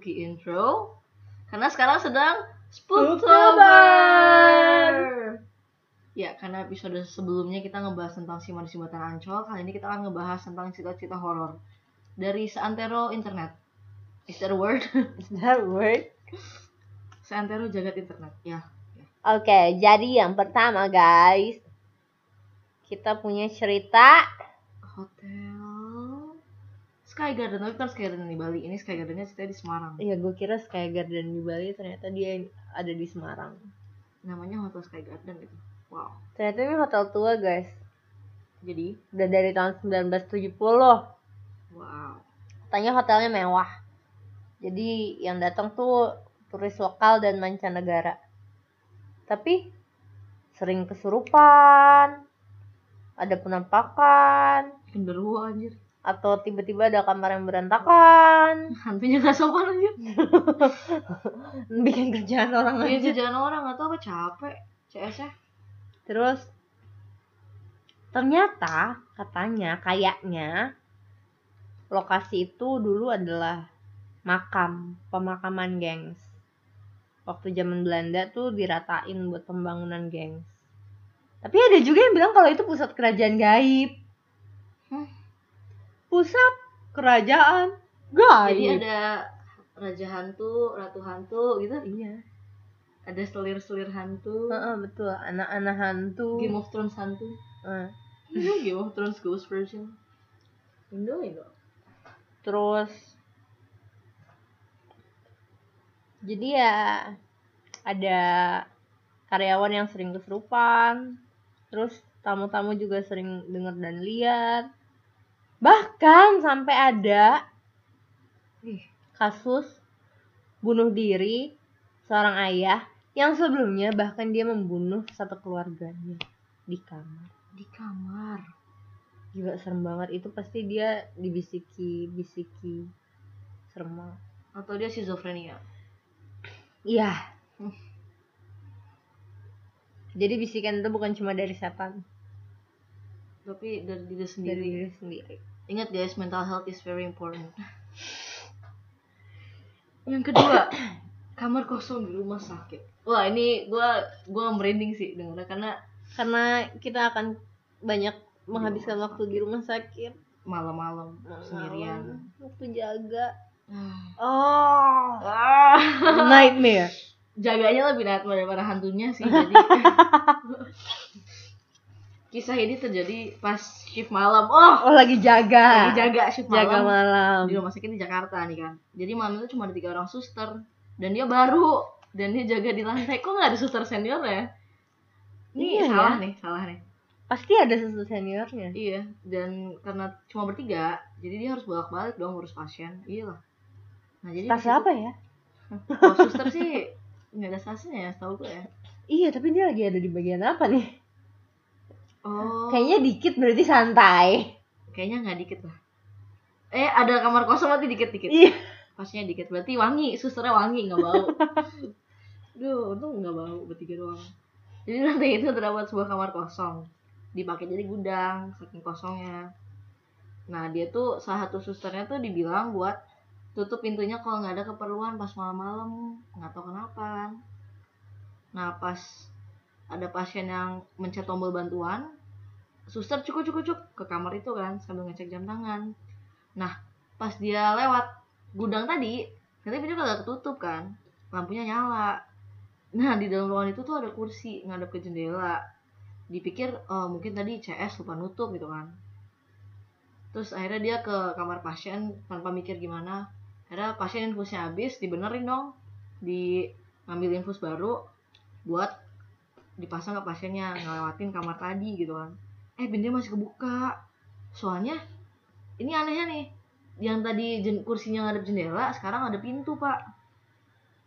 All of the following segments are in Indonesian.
spooky intro. Karena sekarang sedang Spooktober. Ya, karena episode sebelumnya kita ngebahas tentang si manusia Batan Ancol, kali ini kita akan ngebahas tentang cerita-cerita horor dari seantero internet. Is that a word? Is that word? seantero jagat internet. Ya. ya. Oke, jadi yang pertama guys, kita punya cerita Hotel Sky Garden, tapi bukan Sky Garden di Bali. Ini Sky Gardennya ceritanya di Semarang. Iya, gue kira Sky Garden di Bali ternyata dia ada di Semarang. Namanya Hotel Sky Garden gitu. Wow. Ternyata ini hotel tua guys. Jadi, Udah dari tahun 1970. wow. Katanya hotelnya mewah. Jadi yang datang tuh turis lokal dan mancanegara. Tapi sering kesurupan, ada penampakan, Genderuwo anjir. Atau tiba-tiba ada kamar yang berantakan, Hantunya gak sopan anjir. bikin kerjaan orang Iya aja. jajan orang atau apa capek CS nya Terus ternyata katanya kayaknya lokasi itu dulu adalah makam pemakaman gengs. Waktu zaman Belanda tuh diratain buat pembangunan gengs. Tapi ada juga yang bilang kalau itu pusat kerajaan gaib. Hmm. Pusat kerajaan Jadi gaib. ada raja hantu, ratu hantu gitu. Iya. Ada selir-selir hantu. Heeh, betul. Anak-anak hantu. Game of Thrones hantu. Eh. Game of Thrones ghost version. Indo Indo. terus jadi ya ada karyawan yang sering kesurupan terus tamu-tamu juga sering dengar dan lihat bahkan sampai ada kasus bunuh diri seorang ayah yang sebelumnya bahkan dia membunuh satu keluarganya di kamar di kamar. Gila serem banget itu pasti dia dibisiki-bisiki serem banget Atau dia schizophrenia. Iya. Hmm. Jadi bisikan itu bukan cuma dari setan, Tapi dari diri dari sendiri. diri sendiri. Ingat guys, mental health is very important. Yang kedua, kamar kosong di rumah sakit. Wah, ini gua gua merinding sih dengarnya karena Karena kita akan banyak menghabiskan waktu di rumah sakit malam-malam sendirian. Waktu jaga. Ah. Oh, Ah. nightmare. Jaganya lebih nightmare daripada hantunya sih. Jadi kisah ini terjadi pas shift malam. Oh, Oh, lagi jaga. lagi jaga shift Jaga malam. malam. di rumah sakit di Jakarta nih kan jadi malam itu cuma ada tiga orang suster dan dia baru dan dia jaga di lantai kok nggak ada suster senior ya ini Iya salah ya. nih salah nih Pasti ada susu seniornya. iya dan karena cuma bertiga jadi dia harus bolak balik dong ngurus pasien iya lah nah jadi Tas apa ya? kalau suster sih nggak ada stasnya ya setahu gue ya Iya, tapi dia lagi ada di bagian apa nih? Oh. Kayaknya dikit berarti santai. kayaknya nggak dikit lah. Eh ada kamar kosong berarti dikit dikit Iya. pasnya dikit berarti wangi susternya wangi nggak bau. Duh, untung nggak bau bertiga doang. Jadi nanti itu terdapat sebuah kamar kosong. Dipakai jadi gudang saking kosongnya. Nah dia tuh salah satu susternya tuh dibilang buat tutup pintunya kalau nggak ada keperluan pas malam-malam. Nggak tahu kenapa. Nah pas ada pasien yang mencet tombol bantuan suster cukup cukup cukup ke kamar itu kan sambil ngecek jam tangan. Nah pas dia lewat gudang tadi ternyata pintu kagak ketutup kan lampunya nyala. Nah di dalam ruangan itu tuh ada kursi ngadep ke jendela. Dipikir oh, mungkin tadi CS lupa nutup gitu kan. Terus akhirnya dia ke kamar pasien tanpa mikir gimana. Akhirnya pasien infusnya habis dibenerin dong di ngambil infus baru buat dipasang ke pasiennya ngelewatin kamar tadi gitu kan. Eh pintunya masih kebuka. Soalnya ini anehnya nih. Yang tadi jen- kursinya ngadep jendela sekarang ada pintu pak.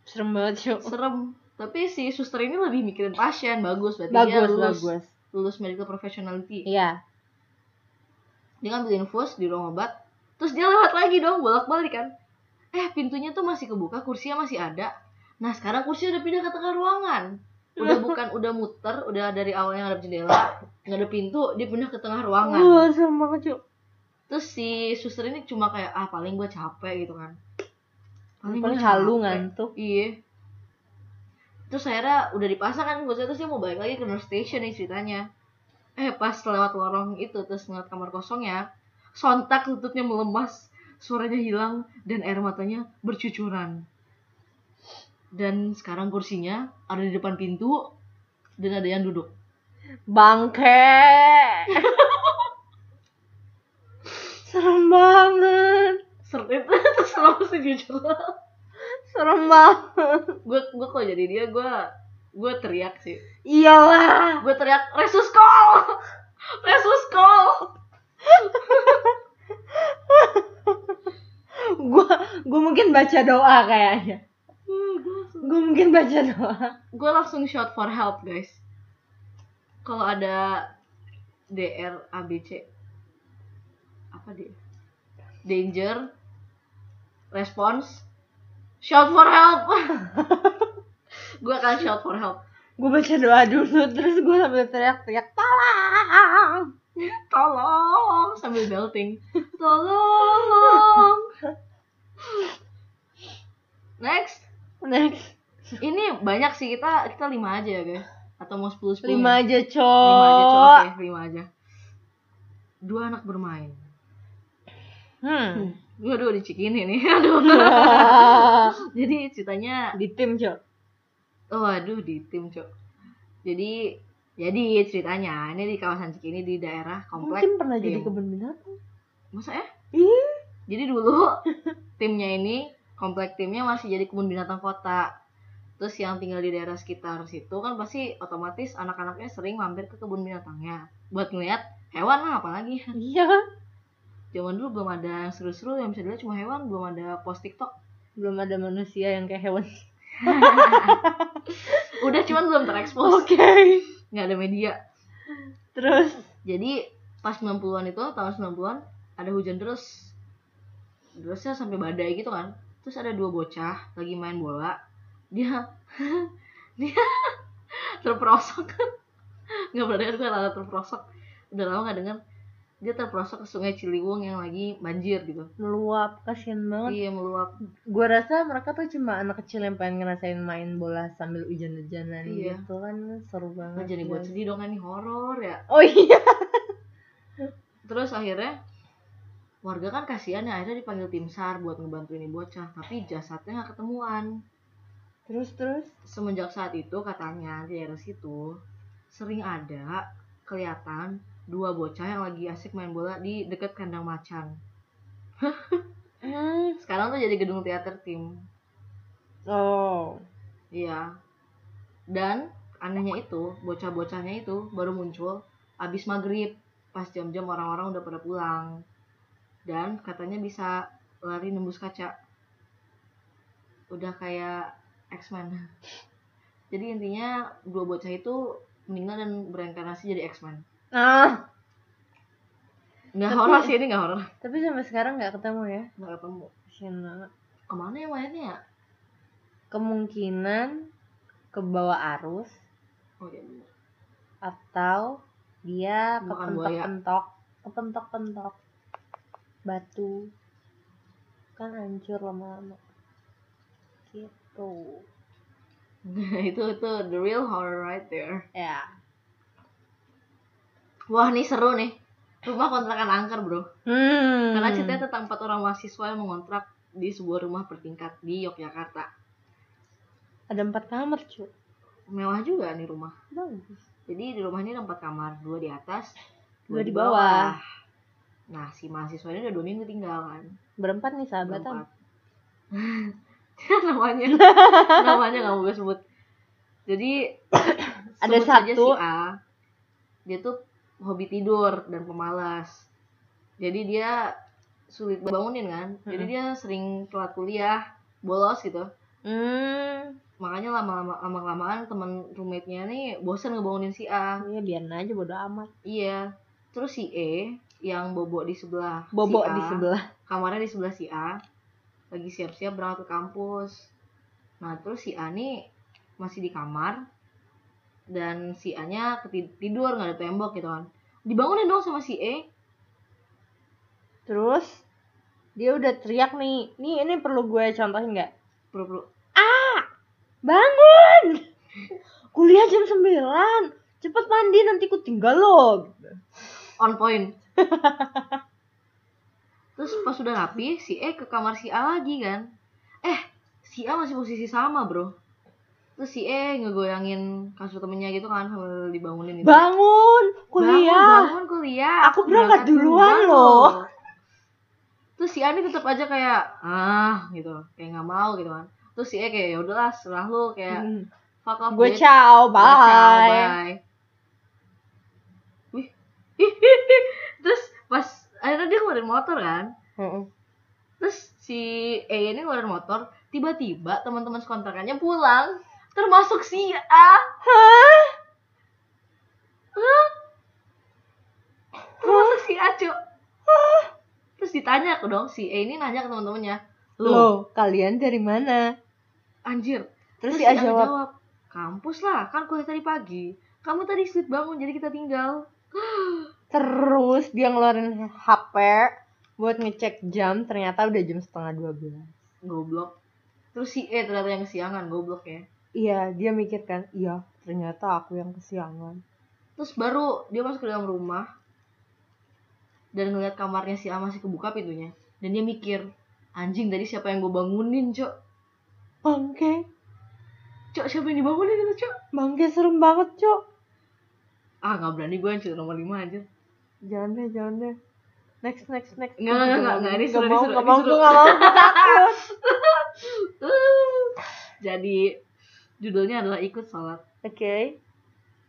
Serem banget, Cuk. serem. Tapi si suster ini lebih mikirin pasien. Bagus berarti dia Bagus, lulus. bagus. lulus medical professionality. Iya. dia ngambil infus di ruang obat. Terus dia lewat lagi dong bolak balik kan. Eh pintunya tuh masih kebuka kursinya masih ada. Nah sekarang kursi udah pindah ke tengah ruangan udah bukan udah muter udah dari awalnya ngadep jendela nggak ada pintu dia pindah ke tengah ruangan. Wah, serem banget, Cuk. terus si suster ini cuma kayak ah paling gue capek gitu kan. Paling gua halu ngantuk. Iya. Terus akhirnya udah dipasang kan gue terus dia mau balik lagi ke nurse station nih ceritanya. Eh pas lewat lorong itu terus ngeliat kamar kosong ya sontak lututnya melemas suaranya hilang dan air matanya bercucuran dan sekarang kursinya ada di depan pintu dan ada yang duduk. Bangke. Serem banget. Serem itu serem sih jujur serem banget. Gue gue kok jadi dia gue gue teriak sih. Iyalah. Gue teriak resus call! Resus call! Gua gua mungkin baca doa kayaknya gua mungkin baca doa gue langsung shout for help guys. Kalau ada DR ABC apa dia? Danger response shout for help. Gue akan shout for help. Gua baca doa dulu terus gua sambil teriak-teriak tolong! Tolong! Sambil belting. Tolong! Next. Next ini banyak sih kita kita lima aja ya guys. Atau mau sepuluh sepuluh lima aja lima aja cowok oke lima aja. Dua anak bermain. Hmm. Waduh dicikini nih aduh. Jadi ceritanya di tim cok. Oh aduh di tim cok. Jadi jadi ceritanya ini di kawasan Cikini di daerah komplek mungkin pernah jadi kebun binatang. Masa ya ih. Jadi dulu timnya ini komplek timnya masih jadi kebun binatang kota terus yang tinggal di daerah sekitar situ kan pasti otomatis anak-anaknya sering mampir ke kebun binatangnya buat ngeliat hewan lah apalagi. Iya. Zaman dulu belum ada yang seru-seru yang bisa dilihat cuma hewan belum ada post tiktok. Belum ada manusia yang kayak hewan. Udah cuman belum terekspos. Oke. Nggak ada media. Terus? Jadi pas 90-an itu tahun 90-an ada hujan terus. Terusnya sampai badai gitu kan. Terus ada dua bocah lagi main bola dia dia terperosok. Nggak pernah dengar gue lala terperosok. Udah lama nggak dengar. Dia terperosok ke sungai Ciliwung yang lagi banjir gitu. Meluap kasian banget. Iya meluap. Gue rasa mereka tuh cuma anak kecil yang pengen ngerasain main bola sambil hujan-hujanan Iya. gitu kan. Seru Nah, banget jadi buat sedih dong kan ini horor ya. Oh iya. Terus akhirnya warga kan kasihan ya akhirnya dipanggil tim sar buat ngebantu ini bocah tapi jasadnya nggak ketemuan terus terus semenjak saat itu katanya di daerah situ sering ada kelihatan dua bocah yang lagi asik main bola di dekat kandang macan. hmm. Sekarang tuh jadi gedung teater tim. oh Iya. Dan anehnya itu, bocah-bocahnya itu baru muncul abis maghrib pas jam-jam orang-orang udah pada pulang. Dan katanya bisa lari nembus kaca. Udah kayak X-Men. Jadi intinya dua bocah itu meninggal dan bereinkarnasi jadi X-Men. ah Nggak Tapi- horor sih ini nggak horor. tapi sampai sekarang nggak ketemu ya Nggak ketemu. kasian banget Ke mana ya mainnya ya? kemungkinan ke bawah arus Oh iya atau dia kepentok-pentok kepentok-pentok batu kan hancur lama-lama gitu itu itu the real horror right there. ya Wah nih seru nih. Rumah kontrakan angker bro. hmm Karena ceritanya tentang empat orang mahasiswa yang mengontrak di sebuah rumah bertingkat di Yogyakarta. ada empat kamar cu Mewah juga nih rumah. bagus Jadi di rumah ini ada empat kamar, dua di atas, Dua di bawah. Nah si mahasiswa ini udah dua minggu tinggal kan. berempat nih sahabatan Berempat. namanya namanya nggak mau gue sebut. Jadi Ada satu. si A. Dia tuh hobi tidur dan pemalas. Jadi dia sulit bangunin kan. Jadi Mm-mm. dia sering telat kuliah, bolos gitu. hmm Makanya lama-lama lama-kelamaan teman roommate-nya nih bosan ngebangunin si A. ya biarin aja bodo amat Iya. Terus si E yang bobo di sebelah bobo si A, di sebelah kamarnya di sebelah si A lagi siap-siap berangkat ke kampus. Nah terus si A nih masih di kamar dan si A nya tidur nggak ada tembok gitu kan. Dibangunin dong sama si E. Terus dia udah teriak nih nih ini perlu gue contohin nggak? Perlu perlu. Bangun! Kuliah jam 9 cepet mandi nanti ku tinggal lo gitu. on point terus pas sudah rapi si E ke kamar si A lagi kan? Eh si A masih posisi sama bro. Terus si E ngegoyangin kasur temennya gitu kan sambil dibangunin gitu. bangun! Kuliah! Bangun, bangun kuliah. Aku berangkat duluan duluan loh. terus si A ini tetap aja kayak ah gitu. Kayak nggak mau gitu kan. Terus si E kayak ya udahlah serah lu kayak Hmm. fuck off gue ciao Gue ciao, bye. bye. Wih. terus pas akhirnya dia ngeluarin motor kan Mm-mm. terus si E ini ngeluarin motor tiba-tiba teman-teman sekontrakannya pulang termasuk si A Hah? Hah? termasuk si A cuk terus ditanya ke dong si E ini nanya ke teman-temannya lo Lo, kalian dari mana? anjir Terus, si dia A jawab, ngejawab kampus lah kan kuliah tadi pagi kamu tadi sleep bangun jadi kita tinggal terus dia ngeluarin HP buat ngecek jam, ternyata udah jam setengah 12. goblok. Terus si E ternyata yang kesiangan goblok ya. Iya, dia mikir kan, iya ternyata aku yang kesiangan. terus baru dia masuk ke dalam rumah dan ngeliat kamarnya si A masih kebuka pintunya. Dan dia mikir anjing tadi siapa yang gue bangunin cok? Bangke, cok siapa yang dibangunin itu cok? Bangke serem banget, Cok. ah nggak berani gue yang cerita nomor 5 aja Jangan deh, jangan deh. Next, next, next. Enggak, enggak, enggak, enggak, ini seru, mau, seru, gak ini mau, gue gak mau, takut. jadi judulnya adalah ikut sholat Oke.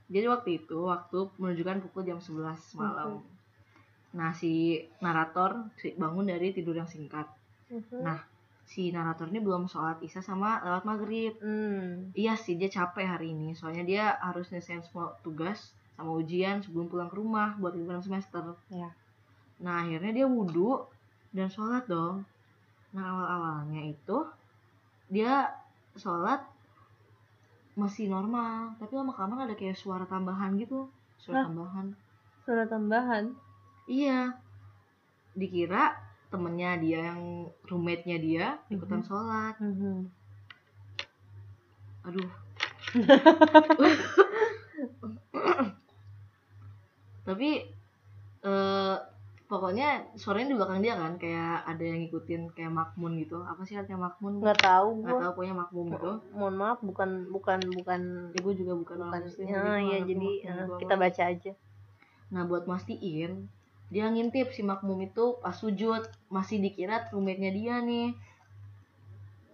jadi waktu itu waktu menunjukkan pukul jam 11 malam nah si narator bangun dari tidur yang singkat Nah, si narator ini belum sholat isya sama lewat maghrib. Hmm. Iya sih dia capek hari ini, soalnya dia harus nyelesain semua tugas sama ujian sebelum pulang ke rumah buat liburan semester. Ya. Nah akhirnya dia wudhu dan sholat dong. Nah awal awalnya itu dia sholat masih normal, tapi lama kelamaan ada kayak suara tambahan gitu, suara Hah? tambahan. Suara tambahan. Iya. Dikira temennya dia yang roommate-nya dia ikutan Mhm. sholat. Mhm. Aduh. Tapi eh pokoknya suaranya di belakang dia kan kayak ada yang ngikutin kayak makmun gitu. Apa sih artinya makmun? Nggak tahu Nggak gue. tahu pokoknya makmum gitu. Mohon maaf, bukan, bukan, bukan, Ya, gue juga bukan bukan. orang muslim. Ya, jadi ya nggak jadi makmum apa. kita baca aja. Nah buat mastiin dia ngintip si makmum itu pas sujud masih dikira roommate-nya dia nih.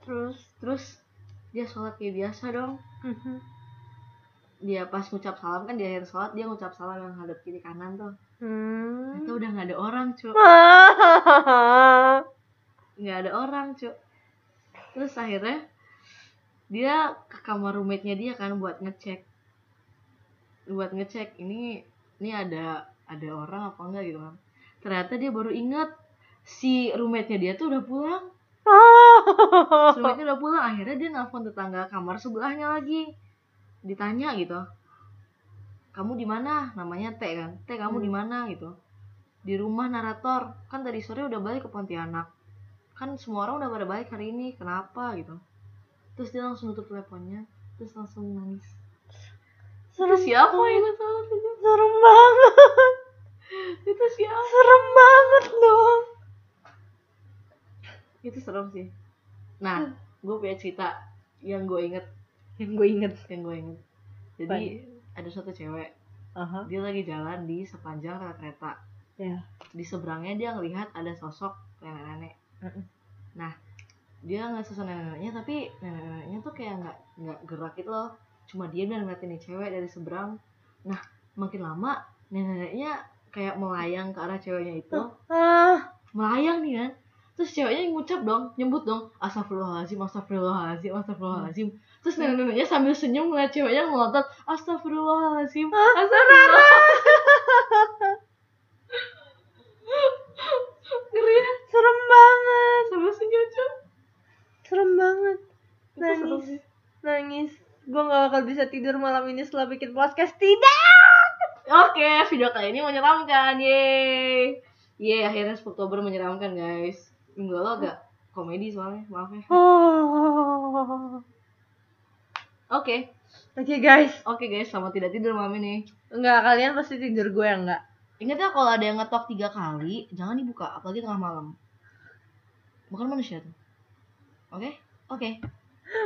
Terus, Terus dia sholat kayak biasa dong. mhm. Dia pas ngucap salam kan di akhir sholat dia ngucap salam yang hadap kiri kanan tuh. hmm. Itu udah nggak ada orang cuy. nggak ada orang cuk terus akhirnya dia ke kamar roommate-nya dia kan buat ngecek buat ngecek ini ini ada ada orang apa enggak gitu kan ternyata dia baru ingat si roommate-nya dia tuh udah pulang roommate-nya udah pulang akhirnya dia nelfon tetangga kamar sebelahnya lagi ditanya gitu. Kamu di mana? Namanya T kan? T kamu Hmm. di mana? Gitu. Di rumah narator. Kan tadi sore udah balik ke Pontianak. Kan semua orang udah pada balik hari ini. Kenapa? Gitu. Terus dia langsung tutup teleponnya. Terus langsung nangis. Serem, itu siapa yang itu serem banget, itu siapa? Serem banget loh. itu serem sih. Nah gue punya cerita yang gue inget Yang gue inget. yang gue inget. Jadi ada suatu cewek. Aha. dia lagi jalan di sepanjang rel kereta. Ya. di seberangnya dia ngelihat ada sosok nenek-nenek. Mm-mm. nah dia nggak sosok nenek-neneknya tapi nenek-neneknya tuh kayak nggak nggak gerak gitu loh. Cuma dia dan ngeliatin nih cewek dari seberang. Nah makin lama nenek-neneknya kayak melayang ke arah ceweknya itu. Ah, melayang nih kan terus ceweknya ngucap dong nyebut dong astagfirullahaladzim astagfirullahaladzim astagfirullahaladzim terus nenek-neneknya sambil senyum ngeliat ceweknya ngelotot astagfirullahaladzim astagfirullah ngeri ya serem banget, sambil senyum cuy serem banget. Nangis, nangis. Gue gak bakal bisa tidur malam ini setelah bikin podcast. Tidak. Oke, video kali ini menyeramkan, yeay. Iya, akhirnya Spooktober menyeramkan, guys. Minggu lalu agak komedi soalnya, maaf ya. Oh. Oke, Oke guys, oke guys, selamat tidak tidur malam ini. enggak kalian pasti tidur gue enggak. Ingat ya kalau ada yang ngetok tiga kali, jangan dibuka, apalagi tengah malam. Bukan manusia tuh. Oke? Oke.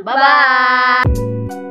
Bye-bye. Bye.